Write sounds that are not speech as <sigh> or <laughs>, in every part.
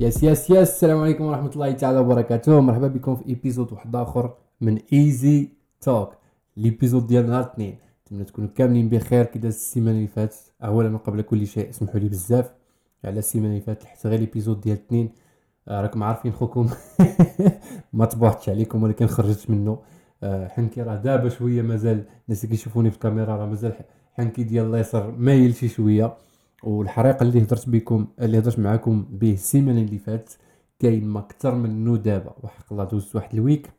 yes yes yes السلام عليكم ورحمة الله تعالى وبركاته مرحبا بكم في épisode واحد آخر من Easy Talk l'épisode ديال نهار اثنين. نتمنى تكونوا كاملين بخير. كي داز السيمانة اللي فاتت اولا وقبل كل شيء اسمحوا لي بزاف. على السيمانة اللي فاتت حتى غير l'épisode ديال اثنين. آه، راكم عارفين خوكم. <laughs> ما طبعتش عليكم ولكن خرجت منه. حنكي راه دابا شوية مازال الناس اللي كيشوفوني في الكاميرا راه مازال حنكي ديال اليسار مايل شي شوية. والحريقه اللي هضرت بكم اللي هضرت معكم به السيمانة اللي فاتت كاين ما أكثر منه دابا وحق الله دوزت واحد ال week.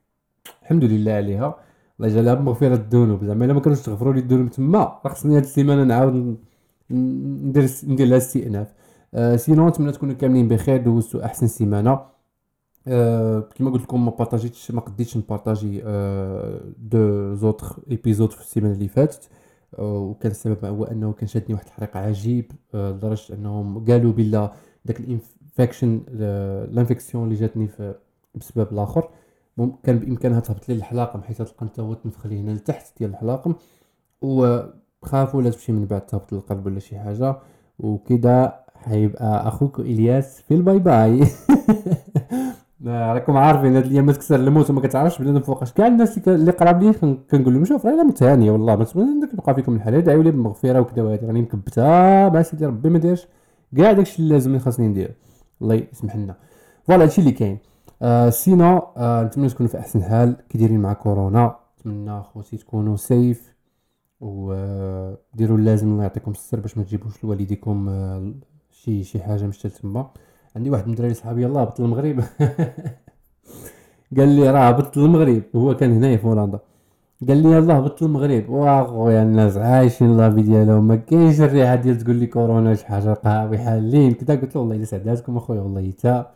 الحمد لله عليها. الله يجعلها بمغفره الذنوب. زعما إلا ما كانوش تغفروا لي الذنوب تما راه خصني هاد السيمانة نعاود ندير ندير لها استئناف. أه sinon نتمنى تكونوا كاملين بخير. دوزتوا أحسن سيمانة. كما قلت لكم ما بارطاجيتش ما قديتش نبارطاجي أه deux autres épisodes في السيمانة اللي فاتت. وكان السبب هو أنه كان شادني واحد الحريق عجيب آه، لدرجة أنهم قالوا بلا داك ال infection ال infection اللي جاتني بسبب الآخر. كان بإمكانها تهبط لي الحلاقم حيت تلقى هو تنفخ لي هنا لتحت ديال الحلاقم. وخافوا لا تمشي من بعد تهبط للقلب ولا شي حاجة. وكذا حيبقى أخوك إلياس في ال bye bye. <laughs> راكم عارفين هاد الأيام تكسر الموت وما كتعرفش بنادم فوقاش. كاع الناس اللي قراب لي كنقول لهم شوف راه متهانية والله ما عندك يبقى فيكم الحال دعيو لي بالمغفره وكذا وهذا راني مكبتها مع سيدي ربي ما ديرش كاع داكشي اللي لازم خاصني ندير. الله يسمح لنا. voilà هادشي اللي كاين. آه sinon آه نتمنى تكونوا في أحسن حال كي دايرين مع كورونا. نتمنى خوتي تكونوا safe وديروا اللازم الله يعطيكم السر باش ما تجيبوش لوالديكم آه شي شي حاجة مشتل تما عندي واحد من الدراري صحابي يلاه هبط للمغرب <laughs> قال لي راه هبط للمغرب هو كان هنايا في هولندا. قال لي يلاه هبط للمغرب واخويا الناس عايشين la vie ديالهم ما كاينش الريحة ديال تقول لي كورونا شي حاجة قهوي حالين كذا قلت له والله إلا سعداتكم أخويا والله تا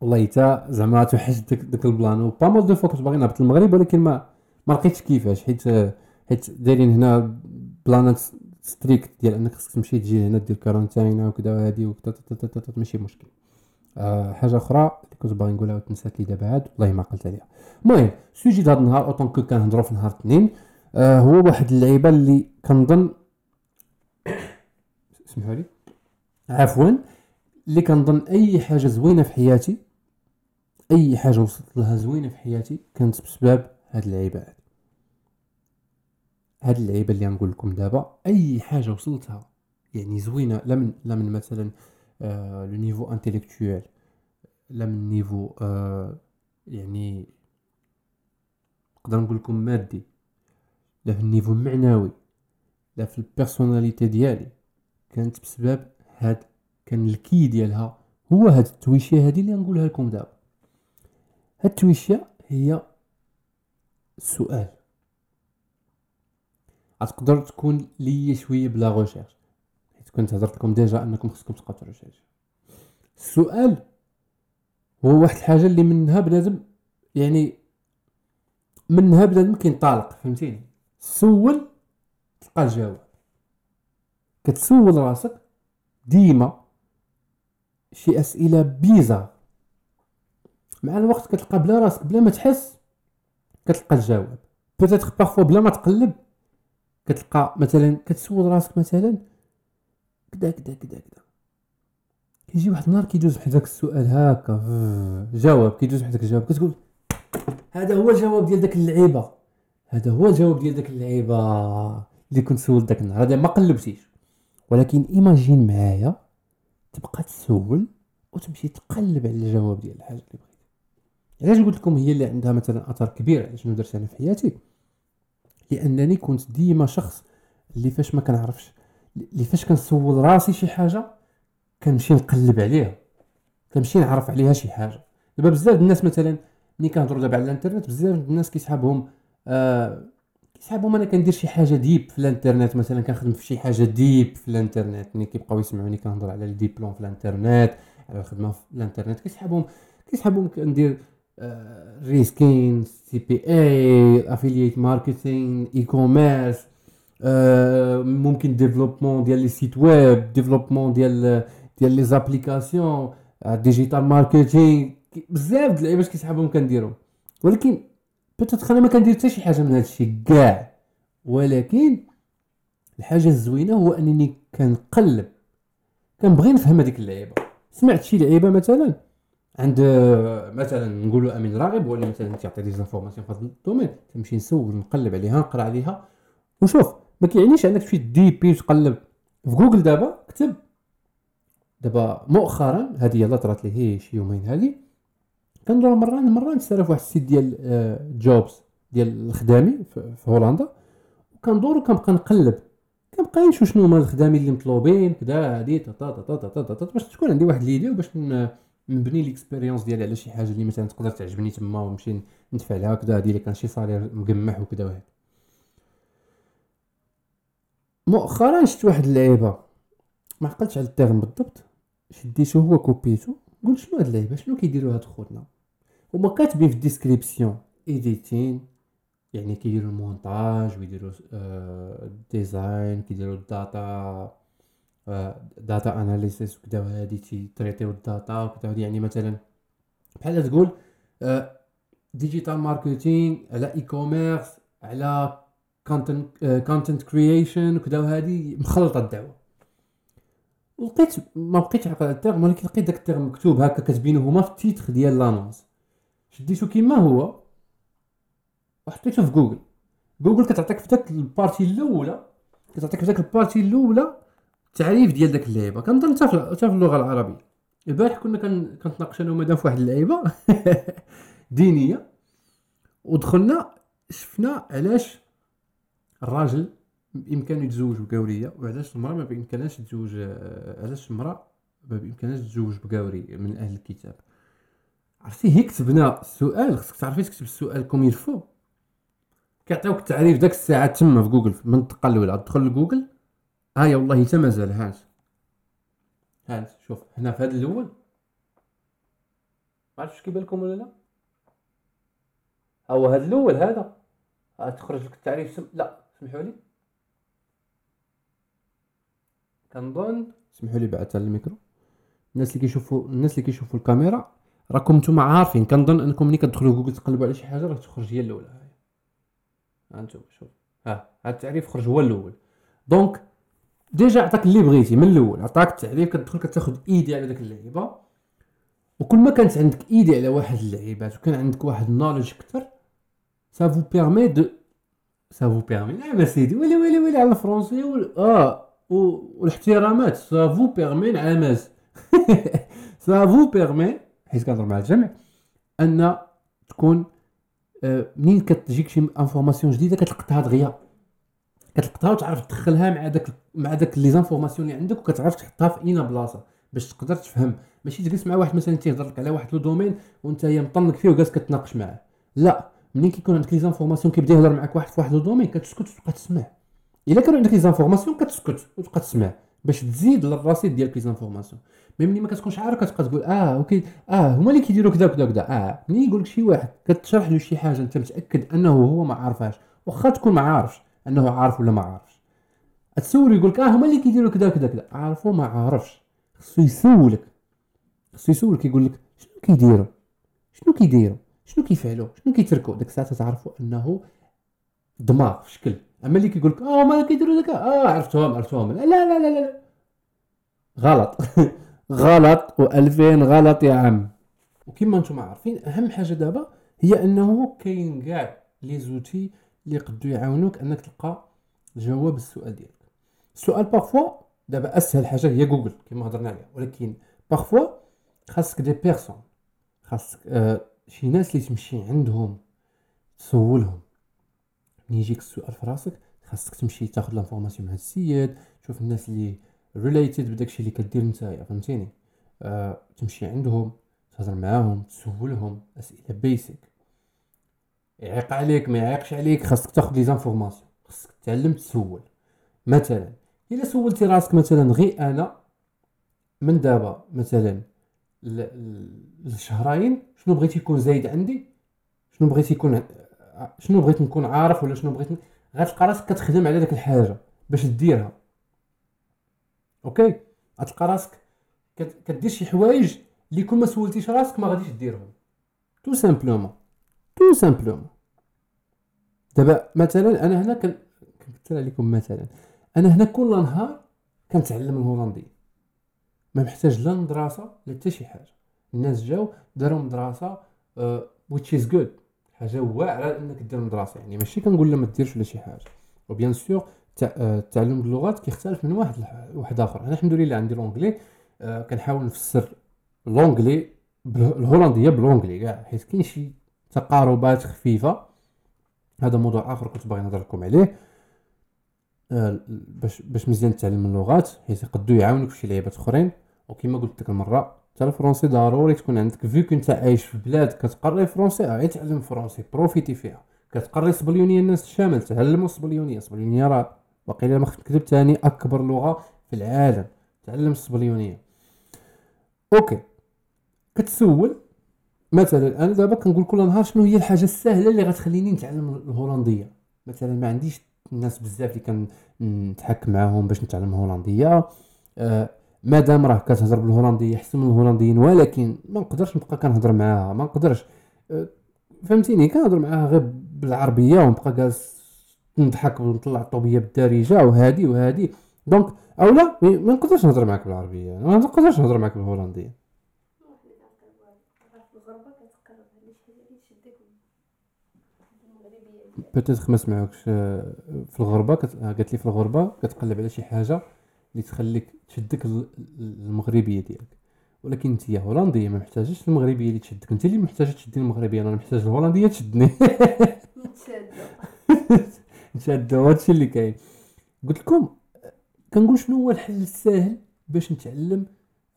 والله تا زعما توحش داك داك ال plan. و pas mal de fois كنت باغي نهبط للمغرب ولكن ما ما لقيتش كيفاش. حيت حيت دايرين هنا بلانات strict ديال انك خصك تمشي تجي هنا دير quarantaine وكذا وهادي وكذا ماشي مشكل. آه حاجة أخرى اللي كنت باغي نقولها وتنسات لي دابا عاد والله ما قلت عليها. المهم sujet هذا النهار autant que كنهضروا في نهار اثنين آه هو واحد اللعيبة اللي كنظن <coughs> اسمحوا لي عفوا اللي كنظن أي حاجة زوينة في حياتي أي حاجة وصلت لها زوينة في حياتي كانت بسبب هاد اللعيبة هاد هاد اللعيبة اللي غنقول لكم دابا أي حاجة وصلتها يعني زوينة لا من لا من مثلا le niveau intellectuel لا من niveau آه يعني نقدر نقول لكم مادي لا في ال niveau المعنوي لا في ال personnalité ديالي. كانت بسبب هاد كان ال key ديالها هو هاد التويشيه هادي اللي نقولها لكم دابا. هاد التويشيه هي السؤال. غتقدر تقول لي شوية بلا recherche حيت كنت هضرت لكم déjà أنكم خصكم تبقاو تريشيرش. السؤال هو واحد الحاجة اللي منها بنادم يعني منها بنادم كينطلق فهمتيني؟ سول تلقى الجواب. كتسول راسك ديما شي أسئلة bizarres. مع الوقت كتلقى بلا راسك بلا ما تحس كتلقى الجواب. peut-être parfois بلا ما تقلب كتلقى مثلا كتسول راسك مثلا كدا كدا كدا كدا. كيجي واحد النهار كيدوز بحال داك السؤال هكا جواب كيدوز بحال داك الجواب كتقول هذا هو الجواب ديال داك اللعيبة. هذا هو الجواب ديال داك اللعيبة اللي كنت سولت داك النهار. هذا ما قلبتيش. ولكن imagine معايا تبقى تسول وتمشي تقلب على الجواب ديال الحاجة اللي بغيتي علاش قلت لكم هي اللي عندها مثلا أثر كبير على شنو درت أنا في حياتي؟ لأنني كنت ديما شخص اللي فاش ما كنعرفش اللي فاش كنسول راسي شي حاجة كنمشي نقلب عليها كنمشي نعرف عليها شي حاجة. دابا بزاف الناس مثلا ملي كنهضروا دابا على الانترنت بزاف الناس كيسحابهم آه كيسحابهم أنا كندير شي حاجة deep في الانترنت مثلا كنخدم في شي حاجة deep في الانترنت. ملي كيبقاو يسمعوني كنهضر على الديبلوم في الانترنت على الخدمة في الانترنت كيسحابهم كيسحابهم كندير reskin CPA affiliate marketing e-commerce ممكن développement ديال les sites web développement ديال ديال les applications digital marketing بزاف د اللعيبات كيسحابهم كنديرهم ولكن peut-être أنا ما كندير حتى شي حاجة من هادشي كاع. ولكن الحاجة الزوينة هو أنني كنقلب كنبغي نفهم هذيك اللعيبة. سمعت شي لعيبة مثلا؟ عند مثلا نقولوا أمين راغب ولا مثلا تيعطي des informations هذا الدومين. تمشي نسول نقلب عليها نقرأ عليها وشوف ما كيعنيش أنك تمشي دي بي وتقلب في جوجل دابا كتب دابا مؤخرا هذه يلا طرات لي هي شي يومين هذه. كندور مرة مرة نسترف واحد ال site ديال jobs آه، ديال الخدامي في هولندا. وكندور وكنبقى نقلب كنبقى نشوف شنو هما الخدامين اللي مطلوبين كذا هادي تا تا تا تا تا تا باش تكون عندي واحد l'idée وباش نبني l'expérience ديالي على شي حاجة اللي مثلا تقدر تعجبني تما ونمشي ندفع لها كذا هادي اللي كان شي salaire مقمح وكذا وهذا مؤخرا شفت واحد اللعيبة ما عقلتش على ال terme بالضبط شديتو هو copiيتو قلت شنو هاد اللعيبة؟ شنو كيديروا هاد خوتنا؟ هما كاتبين في ال description editing يعني كيديروا المونتاج ويديروا design كيديروا ال data data analysis وكذا وهادي تيتريتيو ال data وكذا يعني مثلا بحال تقول digital marketing على e-commerce على content creation وكذا وهادي مخلطة الدعوة. لقيت ما بقيتش عقل ال terme ولكن لقيت داك ال terme مكتوب هكا كاتبينه هما في ال titre ديال l'annonce شديتو كيما هو وحطيته في جوجل جوجل كتعطيك في داك ال partie الأولى كتعطيك في داك ال partie الأولى التعريف ديال داك اللعيبة. كنظن حتى في اللغة العربية. البارح كنا كنتناقش أنا ومدام في واحد اللعيبة. <laughs> دينية. ودخلنا شفنا علاش الراجل بإمكانه يتزوج بگاوريه وعلاش المرأة ما بإمكانهاش تزوج علاش المرأة ما بإمكانهاش تزوج بگاوري من أهل الكتاب. عرفتي؟ هي كتبنا السؤال خصك تعرفي تكتب السؤال comme il faut كيعطيوك التعريف داك الساعة تما في جوجل من الدقة الأولى. تدخل لجوجل هاي والله حتى مازال هانت هانت شوف هنا في هذا الأول. ما عرفتش كيبان لكم ولا لا. هو هذا الأول هذا. تخرج لك التعريف سم... لا سمحوا لي. كنظن. سمحوا لي على الميكرو. الناس اللي كيشوفوا الناس اللي كيشوفوا الكاميرا راكم نتوما عارفين. كنظن أنكم ملي كتدخلوا جوجل تقلبوا على شي حاجة راه تخرج هي الأولى. ها أنتم شوف. ها التعريف خرج هو الأول. donc déjà عطاك اللي بغيتي من الأول عطاك التعريف كتدخل كتاخذ idée على داك اللعيبة. وكل ما كانت عندك idée على واحد اللعيبات وكان عندك واحد ال knowledge أكثر ça vous permet de ça vous permet نعم سيدي ويلي ويلي ويلي على الفرونسي وال... آه والاحترامات ça vous permet نعماز سا فو بيرمي حيت كنهضر مع الجمع أن تكون آه، منين كتجيك شي information جديدة كتلقطها دغيا. كتلقطها وتعرف تدخلها مع داك مع داك les informations اللي عندك وكتعرف تحطها في اين بلاصة باش تقدر تفهم. ماشي تجلس مع واحد مثلا تيهضر لك على واحد le domaine وأنت هي مطنق فيه وجالس كتناقش معاه. لا منين كيكون عندك les informations كيبدا يهضر معاك واحد في واحد le domaine كتسكت وتبقى تسمع. إلا كانوا عندك les informations كتسكت وتبقى تسمع باش تزيد للرصيد ديالك les informations. mais ملي ما كتكونش عارف كتبقى تقول آه ok آه هما اللي كيديروا كذا كذا كذا آه ملي يقول لك شي واحد كتشرح له شي حاجة أنت متأكد أنه هو ما عارفهاش واخا تكون ما عارفش أنه عارف ولا ما عارفش تسول يقول لك آه هما اللي كيديروا كذا كذا كذا عارفو ما عارفش. خصو يسولك. خصو يسولك يقول لك شنو كيديروا؟ شنو كيديروا؟ شنو كيفعلوا؟ شنو كيتركوا؟ ديك الساعة تعرفوا أنه دماغ في شكل. أما اللي كيقول لك آه هما كيديروا داك آه عرفتهم عرفتهم. لا لا لا لا, لا. غلط. <laughs> غلط و2000 غلط يا عم. وكما نتوما عارفين أهم حاجة دابا هي أنه كاين كاع لي زوتي اللي يقدروا يعاونوك أنك تلقى جواب السؤال ديالك. السؤال parfois دابا أسهل حاجة هي جوجل كما هضرنا عليها ولكن parfois خاصك des personnes خاصك آه شي ناس اللي تمشي عندهم تسولهم. ملي يجيك السؤال في راسك خاصك تمشي تاخذ l'information مع السيد تشوف الناس اللي related بداكشي اللي كدير نتايا فهمتيني؟ آه تمشي عندهم تهضر معاهم تسولهم أسئلة basic يعيق عليك ما يعيقش عليك خاصك تاخذ les informations. خاصك تتعلم تسول. مثلا إلا سولتي راسك مثلا غير أنا من دابا مثلا لشهرين شنو بغيتي يكون زايد عندي؟ شنو بغيتي يكون شنو بغيت نكون عارف ولا شنو بغيت غتلقى راسك كتخدم على ديك الحاجة باش ديرها ok؟ غتلقى راسك كدير شي حوايج اللي كون ما سولتيش راسك ما غاديش ديرهم tout simplement tout simplement دابا مثلا أنا هنا نمثل عليكم مثلا أنا هنا كل نهار كنتعلم الهولنديه ما محتاج لا مدرسه لا حتى شي حاجة الناس جاو داروا مدرسه ويتش از جود حاجة واعره انك دير مدرسه يعني ماشي كنقول لا ما ديرش ولا شي حاجة و bien sûr تعلم اللغات كيختلف من واحد لواحد اخر أنا الحمد لله عندي l'anglais كنحاول نفسر l'anglais الهولنديه ب l'anglais كاع حيت كاين شي تقاربات خفيفة. هذا موضوع آخر كنت باغي نهضر لكم عليه. آه، باش باش مزيان تعلم اللغات حيت يقدو يعاونوك في شي لعيبات أخرين. وكما قلت لك المرة حتى الفرونسي ضروري تكون عندك. vu كنت عايش في بلاد كتقري فرونسي غير تعلم فرونسي profiter فيها. كتقري الصبليونيه الناس الشمال تعلموا الصبليونيه الصبليونيه راه باقي ما خفت نكذب ثاني أكبر لغة في العالم. تعلم الصبليونيه أوكي. كتسول مثلا أنا دابا كنقول كل نهار شنو هي الحاجة السهلة اللي غتخليني نتعلم الهولندية. مثلا ما عنديش الناس بزاف اللي كنتحكم معاهم باش نتعلم الهولندية. آه مادام راه كتهضر بالهولندية أحسن من الهولنديين ولكن ما نقدرش نبقى كنهضر معاها ما نقدرش. آه فهمتيني؟ كنهضر معاها غير بالعربية ونبقى جالس نضحك ونطلع الطوبية بالدارجة وهادي وهادي. donc اولا ما نقدرش نهضر معاك بالعربية ما نقدرش نهضر معاك بالهولندية. peut-être ما سمعوكش في الغربة. قالت لي في الغربة كتقلب على شي حاجة اللي تخليك تشدك المغربيه ديالك. ولكن انت هولندية ما محتاجش المغربية اللي تشدك. انت اللي محتاجة تشدي المغربية أنا محتاج الهولندية تشدني. <laughs> نتشادو هادشي اللي كاين. قلت لكم كنقول شنو هو الحل الساهل باش نتعلم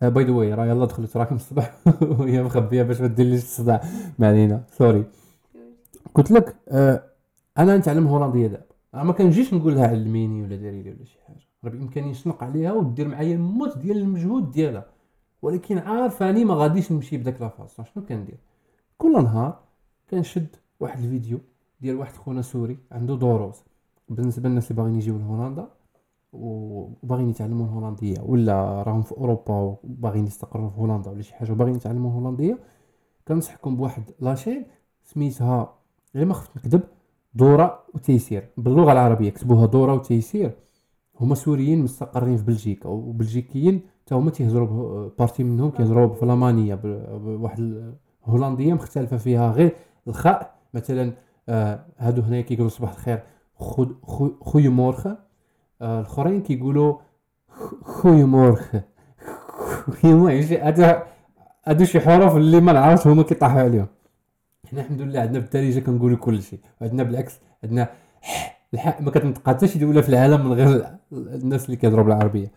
by the way راه يلاه دخلت راكم الصباح. <laughs> وهي مخبية باش ما ديرليش الصداع. ما علينا. sorry قلت لك آه أنا نتعلم هولنديه دابا أنا ما كنجيش نقول لها علميني ولا ديري لي ولا شي حاجة. راه بامكاني نشنق عليها ودير معايا الموت ديال المجهود ديالها. ولكن عارفاني ما غاديش نمشي بداك la façon شنو كندير؟ كل نهار كنشد واحد الفيديو ديال واحد خونا سوري عنده دروس بالنسبة للناس اللي باغيين يجيو لهولندا وباغيين يتعلموا الهولندية ولا راهم في أوروبا وباغيين يستقروا في هولندا ولا شي حاجة وباغيين يتعلموا الهولندية كنصحكم بواحد la chaîne سميتها غير ما خفت نكذب دورة وتيسير. باللغة العربية كتبوها دورة وتيسير. هما سوريين مستقرين في بلجيكا وبلجيكيين حتى هما تيهضروا partie منهم كيهضروا بالفلامانيه بواحد الهولنديه مختلفة فيها غير الخاء. مثلا آه هادو هنايا كيقولوا صباح الخير خو خويا مورخ آه الاخرين كيقولوا خويا مورخ. خويا مورخ هادو هادو شي حروف اللي ما نعرفش هما كيطيحوا عليهم. حنا الحمد لله عندنا بالدارجه كنقولوا كل شيء وعندنا بالعكس عندنا الحق ما كتنطق حتى شي دولة في العالم من غير الناس اللي كيهضروا بالعربية.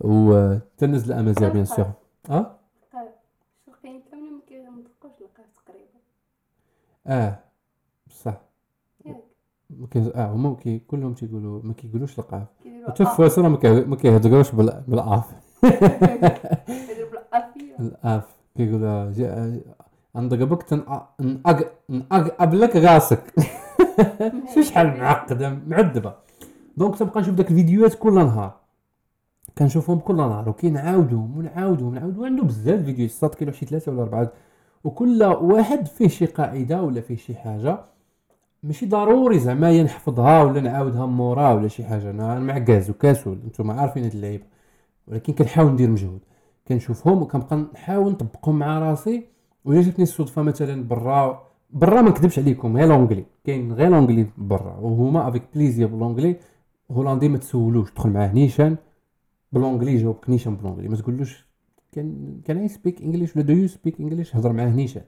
و حتى الناس الامازيغ بيان سور. أه؟ كاين كامل ما كينطقوش القاف تقريبا. آه. ما كاين آه هما كي كلهم تيقولوا ما كيقولوش القاف حتى في فاس ما كيهضروش بالآف. الاف كيقولوا عندك بك نقب لك راسك. شو شحال معقدة معذبة. دونك تبقى نشوف داك الفيديوهات كل نهار. كنشوفهم كل نهار وكينعاودهم ونعاودهم ونعاودهم. عنده بزاف فيديوهات صاد كيلو شي ثلاثة ولا أربعة. وكل واحد فيه شي قاعدة ولا فيه شي حاجة. ماشي ضروري زعما نحفظها ولا نعاودها مورا ولا شي حاجة. أنا معكاز وكاسول نتوما عارفين هاد اللعيبة. ولكن كنحاول ندير مجهود. كنشوفهم وكنبقى نحاول نطبقهم مع راسي. ولا جاتني الصدفة مثلا برا برا ما نكذبش عليكم غير l'anglais. كاين غير l'anglais برا. وهما avec plaisir ب l'anglais هولندي ما تسولوش دخل معاه نيشان. ب l'anglais جاوبك نيشان ب l'anglais ما تقولوش can can I speak English ولا do you speak English هضر معاه نيشان.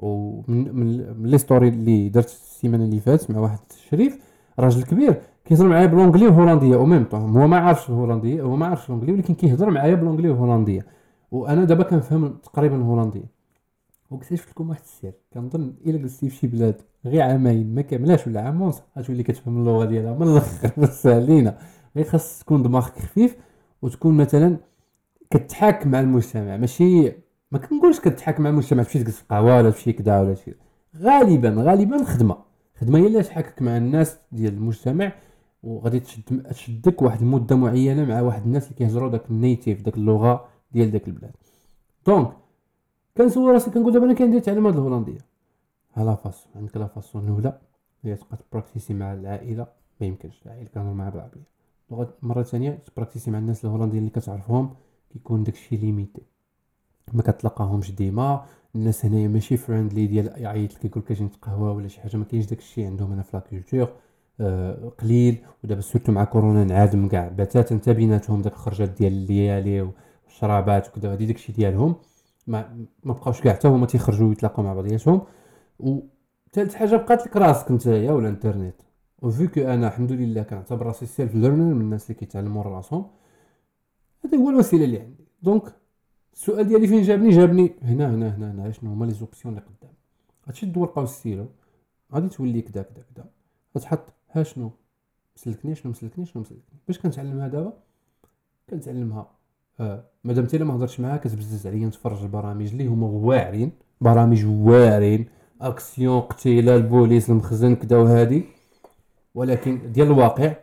ومن من les stories اللي درت السيمانة اللي فاتت مع واحد الشريف راجل كبير كيهضر معايا ب l'anglais وهولندية au même temps هو ما عارفش الهولندية هو ما عارفش l'anglais ولكن كيهضر معايا ب l'anglais وهولندية. وأنا دابا كنفهم تقريبا الهولندية. واكتشفت لكم واحد السر كنظن إلا جلستي في شي بلاد غير عامين ما كاملاش ولا عام ونص غتولي كتفهم اللغة ديالها من الأخر <laughs> بس علينا. غير خاص تكون دماغك خفيف وتكون مثلا كتحاكم مع المجتمع. ماشي ما كنقولش كتحاكم مع المجتمع تمشي تجلس في قهوة ولا تمشي كذا ولا شي. غالبا غالبا خدمه خدمه هي اللي تحاكك مع الناس ديال المجتمع وغادي تشد تشدك واحد المدة معينة مع واحد الناس اللي كيهضروا داك ال native داك اللغة ديال داك البلاد. donc كنسول راسي كنقول دابا أنا كندير تعلم الهولندية. ها la façon عندك la façon الأولى هي تبقى تبراكتيسي مع العائلة. ما يمكنش حيت كنهضر معاه بالعربيه مرة ثانية تبراكتيسي مع الناس الهولنديين اللي كتعرفهم كيكون داكشي limité. ما كتلقاهمش ديما. الناس هنايا ماشي friendly ديال يعيط لك يقول لك أجي نتقهوى ولا شي حاجة ما كاينش داكشي عندهم هنا في la culture آه قليل. ودابا surtout مع كورونا انعدم كاع. باتاتا انت بيناتهم داك الخرجات ديال الليالي والشرابات وكذا هادي داكشي ديالهم. ما ما بقاوش كاع حتى هما تيخرجوا يتلاقاو مع بعضياتهم. وثالث حاجة بقات لك راسك نتايا ولا الانترنت و vu que أنا الحمد لله كنعتبر راسي self learner من الناس اللي كيتعلموا راسهم. هذا هو الوسيلة اللي عندي. donc السؤال ديالي فين جابني؟ جابني هنا هنا هنا هنا. شنو هما les options اللي قدام؟ غتشد ورقه وستيلو غادي تولي كدا كدا كدا. غتحط ها شنو مسلكني شنو مسلكني شنو مسلكني. باش كنتعلمها دابا كنتعلمها. آه مادام انت ما هضرتش معاها كتبزز عليا نتفرج البرامج اللي هما واعرين. برامج واعرين. أكسيون قتيلة البوليس المخزن كدا وهادي. ولكن ديال الواقع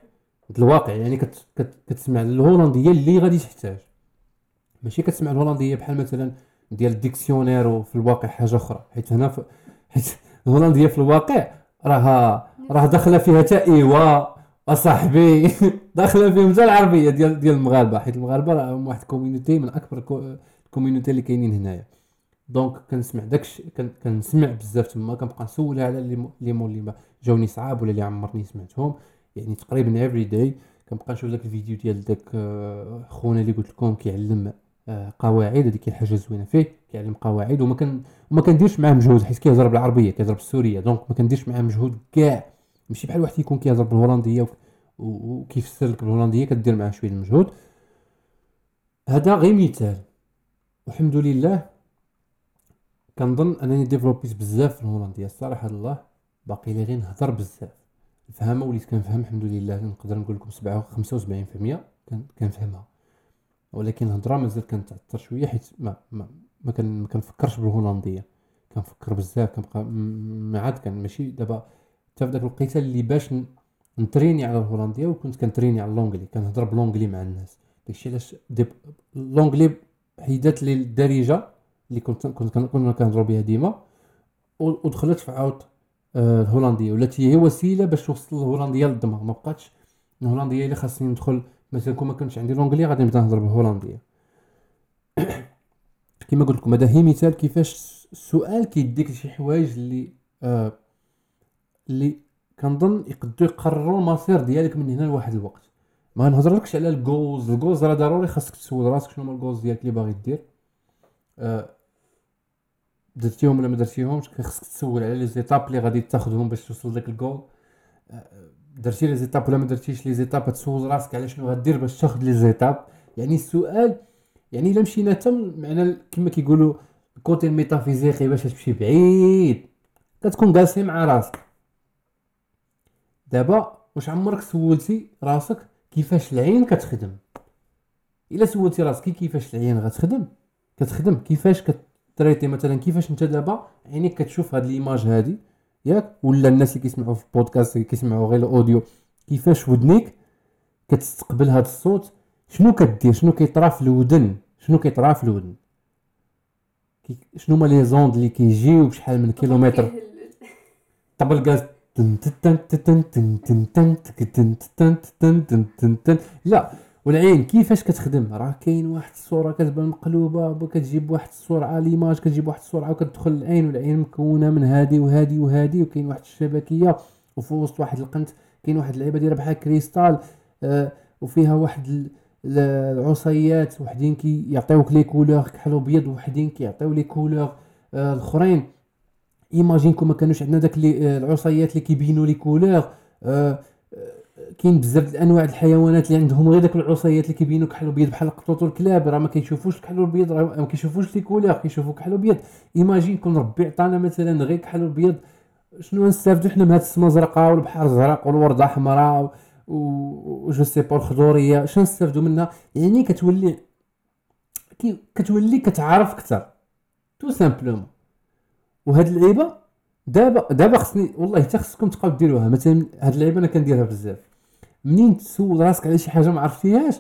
ديال الواقع يعني كت كت كتسمع الهولندية اللي غادي تحتاج. ماشي كتسمع الهولنديه بحال مثلا ديال ال dictionnaire في الواقع حاجة أخرى حيت هنا في <laughs> حيت الهولندية في الواقع راها راه داخلة فيها حتى إيوا أصاحبي <laughs> داخلة فيهم حتى العربية ديال ديال المغاربة حيت المغاربة راهم واحد community من أكبر ال community اللي كاينين هنايا. donc كنسمع داكشي كنسمع بزاف تما كنبقى نسول على les mots اللي جاوني صعاب ولا اللي عمرني سمعتهم. يعني تقريبا every day كنبقى نشوف داك الفيديو ديال داك آه، خونا اللي قلت لكم كيعلم قواعد هذيك الحاجة زوينه فيه كيعلم قواعد وما كان وما كنديرش معاه مجهود حيت كيهضر بالعربية كيهضر بالسورية donc ما كنديرش معاه مجهود كاع. ماشي بحال واحد يكون كيهضر بالهولندية وكيفسر لك بالهولندية كدير معاه شوية المجهود. هذا غير مثال. والحمد لله كنظن أنني ديفلوبيت بزاف في الهولندية الصراحه الله. باقي لي غير نهضر بزاف. الفهمه وليت كنفهم الحمد لله. نقدر نقول لكم 75% كنفهمها. ولكن الهضره مازال كنتعثر شوية حيت ما ما ما, كان ما كنفكرش بالهولندية. كنفكر بزاف كنبقى ما عاد كان ماشي دابا حتى في داك الوقيته اللي باش نتريني على الهولندية وكنت كنتريني على l'anglais كنهضر ب l'anglais مع الناس. داكشي علاش l'anglais حيدات لي الدارجة اللي كنت كنت كنا كنهضروا بها ديما ودخلت في عاود آه، الهولندية. ولات هي وسيلة باش توصل الهولندية للدماغ. ما بقاتش الهولندية اللي خاصني ندخل مثلا كون ما كانش عندي l'anglais غادي نبدا نهضر بالهولنديه <coughs> كما قلت لكم هذا هي مثال كيفاش السؤال كيديك لشي حوايج اللي آه اللي كنظن يقدروا يقرروا المصير ديالك من هنا لواحد الوقت. ما نهضرلكش على ال goals ال goals راه ضروري خاصك تسول راسك شنو هما ال goals ديالك اللي باغي دير. آه درتيهم ولا ما درتيهمش خاصك تسول على les étapes اللي غادي تاخذهم باش توصل لك الجول آه، درتي les étapes ولا ما درتيش les étapes؟ تسول راسك على شنو غدير باش تاخذ les étapes؟ يعني السؤال يعني إلا مشينا حتى معنا كما كيقولوا ال côté الميتافيزيقي باش تمشي بعيد. كتكون جالسين مع راسك. دابا واش عمرك سولتي راسك كيفاش العين كتخدم؟ إلا سولتي راسك كيفاش العين غتخدم؟ كتخدم كيفاش كت traiter مثلا؟ كيفاش أنت دابا عينيك كتشوف هاد l'image هادي؟ ياك ولا الناس اللي كيسمعوا في البودكاست اللي كيسمعوا غير ال audio كيفاش ودنيك كتستقبل هاد الصوت شنو كدير شنو كيطرا في الودن شنو كيطرا في الودن شنو هما les ondes اللي كيجيو بشحال من كيلومتر طبل غاز لا والعين كيفاش كتخدم؟ راه كاين واحد الصورة كتبان مقلوبة كتجيب واحد السرعه l'image كتجيب واحد السرعه وكتدخل العين والعين مكونة من هادي وهادي وهادي وكاين واحد الشبكية وفي وسط واحد القنت كاين واحد اللعيبه دايره بحال كريستال آه وفيها واحد العصيات وحدين كيعطيوك les couleurs كحل ابيض وحدين كيعطيو les couleurs آه الأخرين. imagine كون ما كانوش عندنا داك العصيات اللي كيبينوا les couleurs آه كاين بزاف الانواع الحيوانات اللي عندهم غير داك العصيات اللي كيبينوا كحل أبيض بحال القطوط والكلاب. راه ما كيشوفوش كحل ابيض راه ما كيشوفوش les couleurs كيشوفوا كحل أبيض. imagine كون ربي عطانا مثلا غير كحل أبيض. شنو نستافدوا حنا من هاد السما الزرقاء والبحر الزرق والورده حمراء و je sais pas الخضوريه شنو نستافدوا منها؟ يعني كتولي كي كتولي كتعرف أكثر. tout simplement وهاد اللعيبه دابا دابا خصني والله حتى خصكم تبقاو ديروها. مثلا هاد اللعيبه أنا كنديرها بزاف. منين تسول راسك على شي حاجة ما عرفتيهاش؟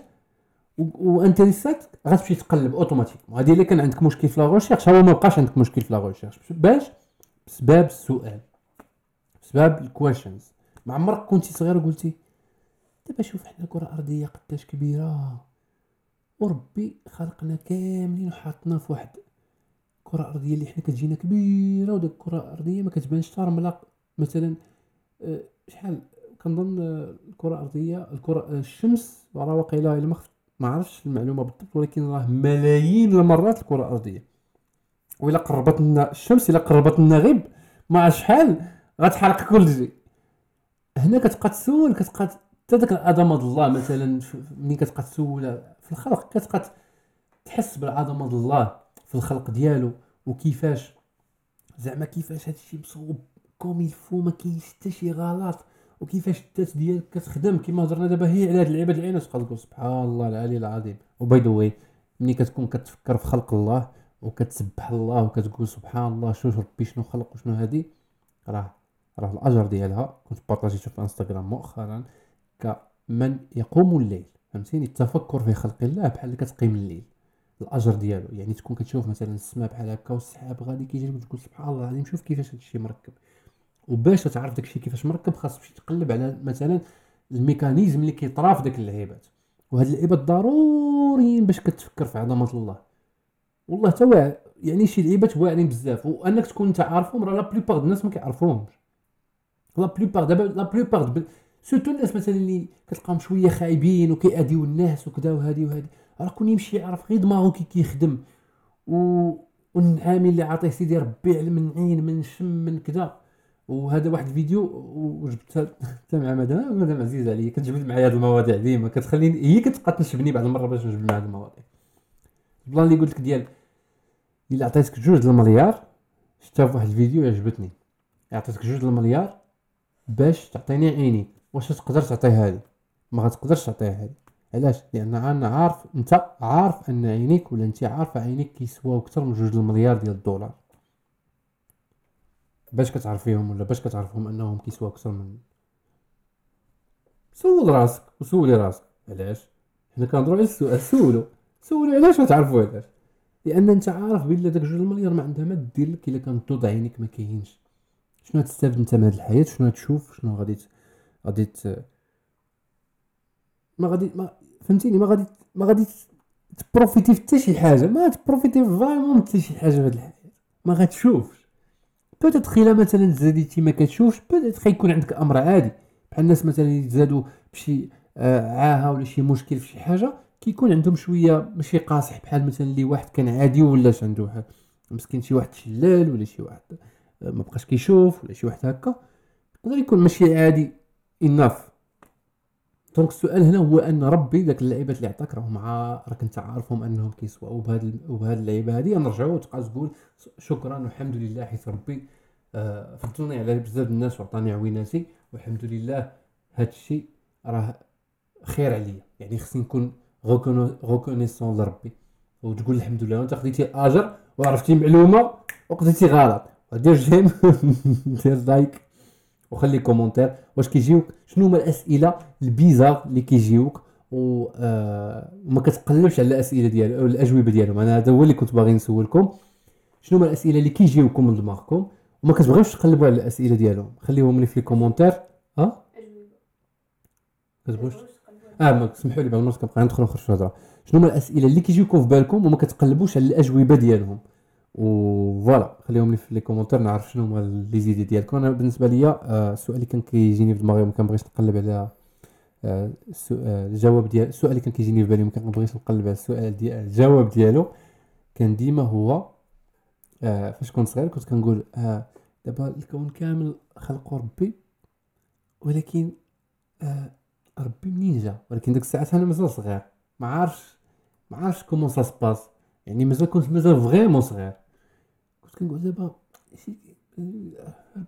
و intéress ات غتمشي تقلب اوتوماتيك هذه الا كان عندك مشكل في la recherche هو ما بقاش عندك مشكل في la recherche باش؟ بسبب السؤال. بسبب ال questions ما عمرك كنتي صغير وقلتي دابا شوف حنا الكره الارضيه قداش كبيرة. وربي خلقنا كاملين وحطنا في واحد الكره الارضيه اللي حنا كتجينا كبيرة وديك الكره الارضيه ما كتبانش حتى مثلا آه، شحال كنظن الكرة الأرضية الكرة الشمس راه واقيلا إلا ما عرفتش المعلومة بالضبط ولكن راه ملايين المرات الكرة الأرضية. وإلا قربت لنا الشمس إلا قربت لنا غيب. مع شحال؟ غتحرق كلشي هنا كتبقى تسول كتبقى حتى داك العظمه الله مثلا ملي كتبقى تسول في الخلق كتبقى تحس بالعظمه الله في الخلق ديالو. وكيفاش؟ زعما كيفاش هادشي مصوب؟ comme il faut ما كاينش حتى شي غلط. وكيفاش الذات ديالك كتخدم؟ كما هضرنا دابا هي على هاد اللعيبه اللي عينات تبقى تقول سبحان الله العلي العظيم. و by the way ملي كتكون كتفكر في خلق الله وكتسبح الله وكتقول سبحان الله شوف ربي شنو خلق وشنو هادي؟ راه راه الأجر ديالها كنت بارطاجيته في انستغرام مؤخرا كمن يقوم الليل. فهمتيني؟ التفكر في خلق الله بحال اللي كتقيم الليل. الأجر ديالو. يعني تكون كتشوف مثلا السماء بحال هكا والسحاب غادي كيجي وتقول سبحان الله العظيم شوف كيفاش هادشي مركب. وباش تعرف داكشي كيفاش مركب خاص تمشي تقلب على مثلا الميكانيزم اللي كيطرا في داك اللعيبات. وهاد اللعيبات ضروريين باش كتفكر في عظمة الله. والله تا يعني شي لعيبات واعرين بزاف وأنك تكون انت عارفهم راه la plupart الناس ما كيعرفوهمش. la plupart دابا la plupart surtout الناس مثلا اللي كتلقاهم شوية خايبين وكيأذيو الناس وكذا وهادي وهادي. راه كون يمشي يعرف غير دماغو كي كيخدم. و والنعامي اللي عاطيه سيدي ربي علم من عين من شم من كذا. وهذا واحد الفيديو وجبتها مع مدام مدام عزيز عليا كتجبد معايا هاد المواضيع ديما كتخليني هي كتبقى تنشبني بعض المره باش نجبد معاها هاد المواضيع. البلان اللي قلت لك ديال الا عطيتك جوج المليار شفتها في واحد الفيديو عجبتني. عطيتك جوج المليار باش تعطيني عيني. واش تقدر تعطيها لي ما غتقدرش تعطيها لي علاش؟ لأن أنا عارف أنت عارف أن عينيك ولا أنت عارفة عينيك كيسواو أكثر من جوج المليار ديال الدولار. باش كتعرفيهم ولا باش كتعرفهم انهم كيسواو أكثر من سول راسك وسولي راسك. علاش؟ حنا كنهضروا على السؤال سولو. سولو علاش وتعرفوا علاش؟ لأن أنت عارف بلي داك جوج المليار ما عندها ما دير لك إلا كان ضوض عينيك ما كاينش. شنو تستافد أنت من هاد الحياة؟ شنو تشوف؟ شنو غادي غادي ت- ما غادي ما فهمتيني؟ ما غادي ما غادي ت profiter في حتى شي حاجة. ما ت profiter vraiment حتى شي حاجة في هاد الحياة. ما غتشوفش. peut-être إلا مثلا تزاديتي ما كتشوفش peut-être يكون عندك أمر عادي. بحال الناس مثلا اللي تزادوا بشي آه، عاهة ولا شي مشكل في شي حاجة كيكون عندهم شوية ماشي قاصح. بحال مثلا اللي واحد كان عادي ولاش عنده مسكين شي واحد شلال ولا شي واحد آه، ما بقاش كيشوف ولا شي واحد هكا. يقدر يكون ماشي عادي enfin donc السؤال هنا هو أن ربي داك اللعيبات اللي عطاك راهم راك أنت عارفهم أنهم كيسواو بهاد وبهاد اللعيبة هادي نرجعوا وتبقى تقول شكرا والحمد لله حيت ربي آه، فضلني على بزاف الناس وعطاني عويناتي والحمد لله هاد الشيء راه خير عليا. يعني خصني نكون reconnaissant لربي. وتقول الحمد لله وأنت خديتي آجر وعرفتي معلومة وقضيتي غلط. <laughs> دير j'aime. دير like وخلي commentaire. واش كيجيوك؟ شنو هما الأسئلة ال bizarre اللي كيجيوك؟ و آه، وما كتقلبش على الأسئلة ديال أو الأجوبة ديالهم. أنا هذا هو اللي كنت باغي نسولكم. شنو هما الأسئلة اللي كيجيوكم من دماغكم؟ وما كتبغيوش تقلبوا على الأسئلة ديالهم. خليهم لي في ال commentaire. ها كتبغوش آه ما سمحوا لي بعض المرات كنبقى ندخل ونخرج في الهضرة. شنو هما الأسئلة اللي كيجيوكم في بالكم وما كتقلبوش على الأجوبة ديالهم؟ و voilà خليهم لي في les commentaires نعرف شنو هما les idées ديالكم. أنا بالنسبة ليا آه، السؤال اللي كان كيجيني في دماغي وما كنبغيش نقلب على آه، آه، الجواب ديال السؤال اللي كان كيجيني في بالي وما كنبغيش نقلب على السؤال ديال الجواب ديالو كان ديما هو آه، فاش كنت صغير كنت كنقول آه، دابا الكون كامل خلقه ربي ولكن آه، ربي منين جا؟ ولكن ديك الساعات أنا مازال صغير. ما عارفش ما عارفش comment ça se passe. يعني مازال كنت مازال vraiment صغير. كنقول دابا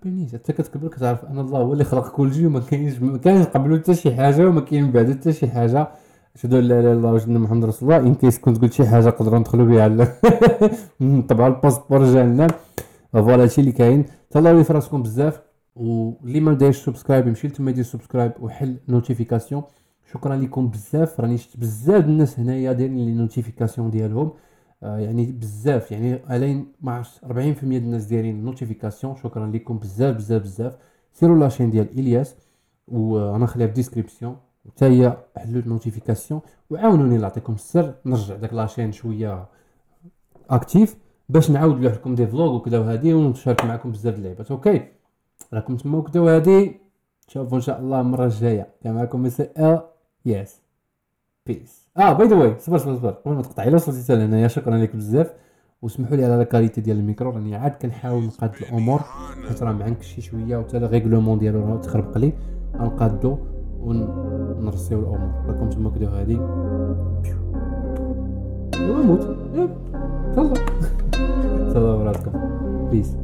جا حتى كتكبر كتعرف أن الله هو اللي خلق كل شيء وما كاينش ما كانش قبلو حتى شي حاجة وما كاين من بعدو حتى شي حاجة. أشهد أن لا إله إلا الله أن محمد رسول الله. in case كنت قلت شي حاجة نقدروا ندخلوا بها <laughs> طبعا الباسبور جالنا. voilà هادشي اللي كاين. تهلاو في راسكم بزاف. واللي ما دايرش subscribe يمشي لتما يدير subscribe وحل notification شكرا لكم بزاف. راني شفت بزاف الناس هنايا دايرين les notifications ديالهم. يعني بزاف يعني الين ما عرفتش 40% ديال الناس دايرين notification شكرا لكم بزاف بزاف بزاف. سيروا la chaîne ديال إلياس وأنا خليها في description وتا هي حلوا ال notification وعاونوني نعطيكم السر نرجع داك la chaîne شوية active باش نعاود نلوح لكم des vlogs وكذا وهادي ونشارك معكم بزاف اللعبات okay؟ راكم تما وكذا وهادي. نشوفوا إن شاء الله المرة الجاية. كان معكم مس إلياس peace. آه by the way صبر صبر صبر. قبل ما تقطع إلا وصلتي حتى لهنايا شكرا لك بزاف. وسمحوا لي على la qualité ديال الميكرو راني عاد كنحاول نقاد الأمور. حيت راه معنكشي شوية وتا الريغلومون ديالو راه تخربق لي غنقادو ونرسيو الأمور. راكم تما كداو هادي يلا تهلا <laughs> تهلا براسكم. بيس